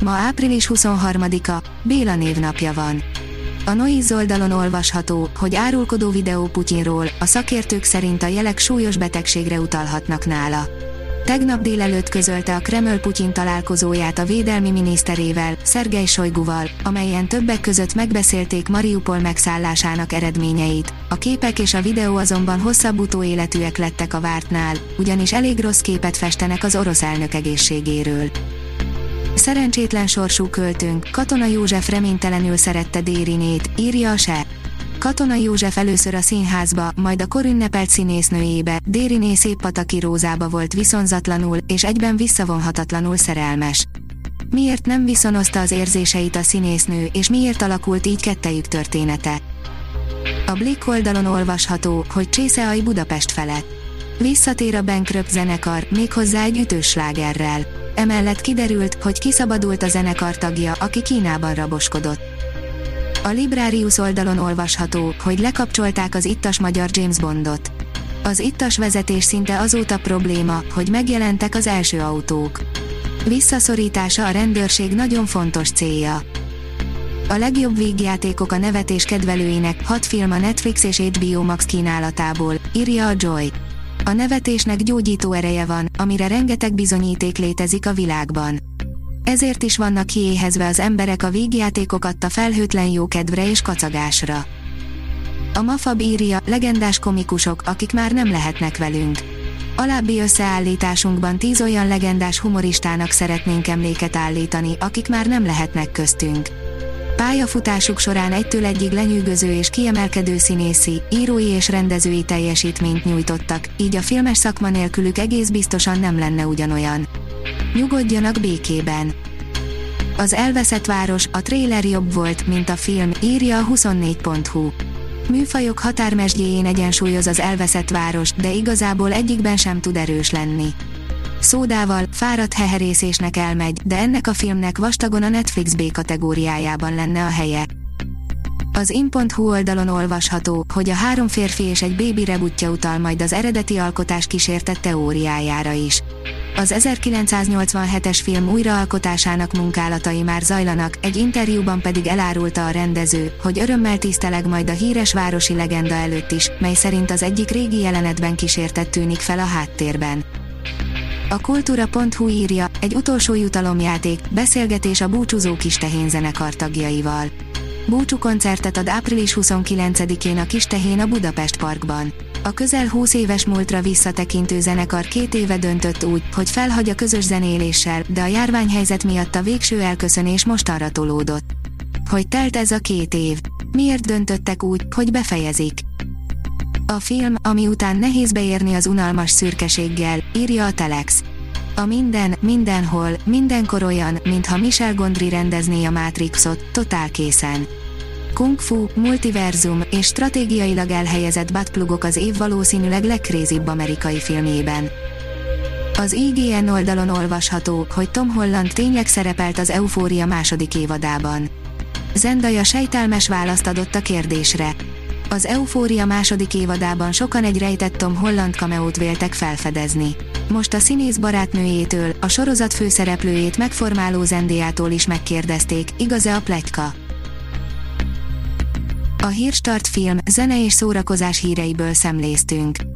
Ma április 23-a, Béla névnapja van. A Noiz oldalon olvasható, hogy árulkodó videó Putyinról, a szakértők szerint a jelek súlyos betegségre utalhatnak nála. Tegnap délelőtt közölte a Kreml Putyin találkozóját a védelmi miniszterével, Szergej Sojguval, amelyen többek között megbeszélték Mariupol megszállásának eredményeit. A képek és a videó azonban hosszabb utóéletűek lettek a vártnál, ugyanis elég rossz képet festenek az orosz elnök egészségéről. Szerencsétlen sorsú költőnk, Katona József reménytelenül szerette Dérinét, írja a se. Katona József először a színházba, majd a korünnepelt színésznőjébe, Dériné szép pataki rózába volt viszonzatlanul, és egyben visszavonhatatlanul szerelmes. Miért nem viszonozta az érzéseit a színésznő, és miért alakult így kettejük története? A Blick oldalon olvasható, hogy Csészeaj Budapest felett. Visszatér a Bankrupt zenekar, méghozzá egy ütős slágerrel. Emellett kiderült, hogy kiszabadult a zenekar tagja, aki Kínában raboskodott. A Librarius oldalon olvasható, hogy lekapcsolták az ittas magyar James Bondot. Az ittas vezetés szinte azóta probléma, hogy megjelentek az első autók. Visszaszorítása a rendőrség nagyon fontos célja. A legjobb vígjátékok a nevetés kedvelőinek, hat film a Netflix és HBO Max kínálatából, írja a Joy. A nevetésnek gyógyító ereje van, amire rengeteg bizonyíték létezik a világban. Ezért is vannak kiéhezve az emberek a vígjátékok adta felhőtlen jókedvre és kacagásra. A Mafab írja, legendás komikusok, akik már nem lehetnek velünk. Alábbi összeállításunkban tíz olyan legendás humoristának szeretnénk emléket állítani, akik már nem lehetnek köztünk. Pályafutásuk során egytől egyig lenyűgöző és kiemelkedő színészi, írói és rendezői teljesítményt nyújtottak, így a filmes szakma nélkülük egész biztosan nem lenne ugyanolyan. Nyugodjanak békében. Az elveszett város, a trailer jobb volt, mint a film, írja a 24.hu. Műfajok határmesdjéjén egyensúlyoz az elveszett város, de igazából egyikben sem tud erős lenni. Szódával, fáradt heherészésnek elmegy, de ennek a filmnek vastagon a Netflix B kategóriájában lenne a helye. Az in.hu oldalon olvasható, hogy a három férfi és egy bébi rebutja utal majd az eredeti alkotás kísértett teóriájára is. Az 1987-es film újraalkotásának munkálatai már zajlanak, egy interjúban pedig elárulta a rendező, hogy örömmel tiszteleg majd a híres városi legenda előtt is, mely szerint az egyik régi jelenetben kísértett tűnik fel a háttérben. A kultúra.hu írja, egy utolsó jutalomjáték, beszélgetés a búcsúzó kis zenekar tagjaival. Búcsú koncertet ad április 29-én a Kistehén a Budapest Parkban. A közel 20 éves múltra visszatekintő zenekar két éve döntött úgy, hogy felhagy a közös zenéléssel, de a járványhelyzet miatt a végső elköszönés mostanra tolódott. Hogy telt ez a két év? Miért döntöttek úgy, hogy befejezik? A film, ami után nehéz beérni az unalmas szürkeséggel, írja a Telex. A minden, mindenhol, mindenkor olyan, mintha Michel Gondry rendezné a Matrixot, totál készen. Kung Fu, multiverzum és stratégiailag elhelyezett buttplugok az év valószínűleg legkrézibb amerikai filmjében. Az IGN oldalon olvasható, hogy Tom Holland tényleg szerepelt az Eufória második évadában. Zendaya sejtelmes választ adott a kérdésre. Az Eufória második évadában sokan egy rejtett Tom Holland cameót véltek felfedezni. Most a színész barátnőjétől, a sorozat főszereplőjét megformáló Zendiától is megkérdezték, igaz-e a pletyka? A Hírstart film, zene és szórakozás híreiből szemléztünk.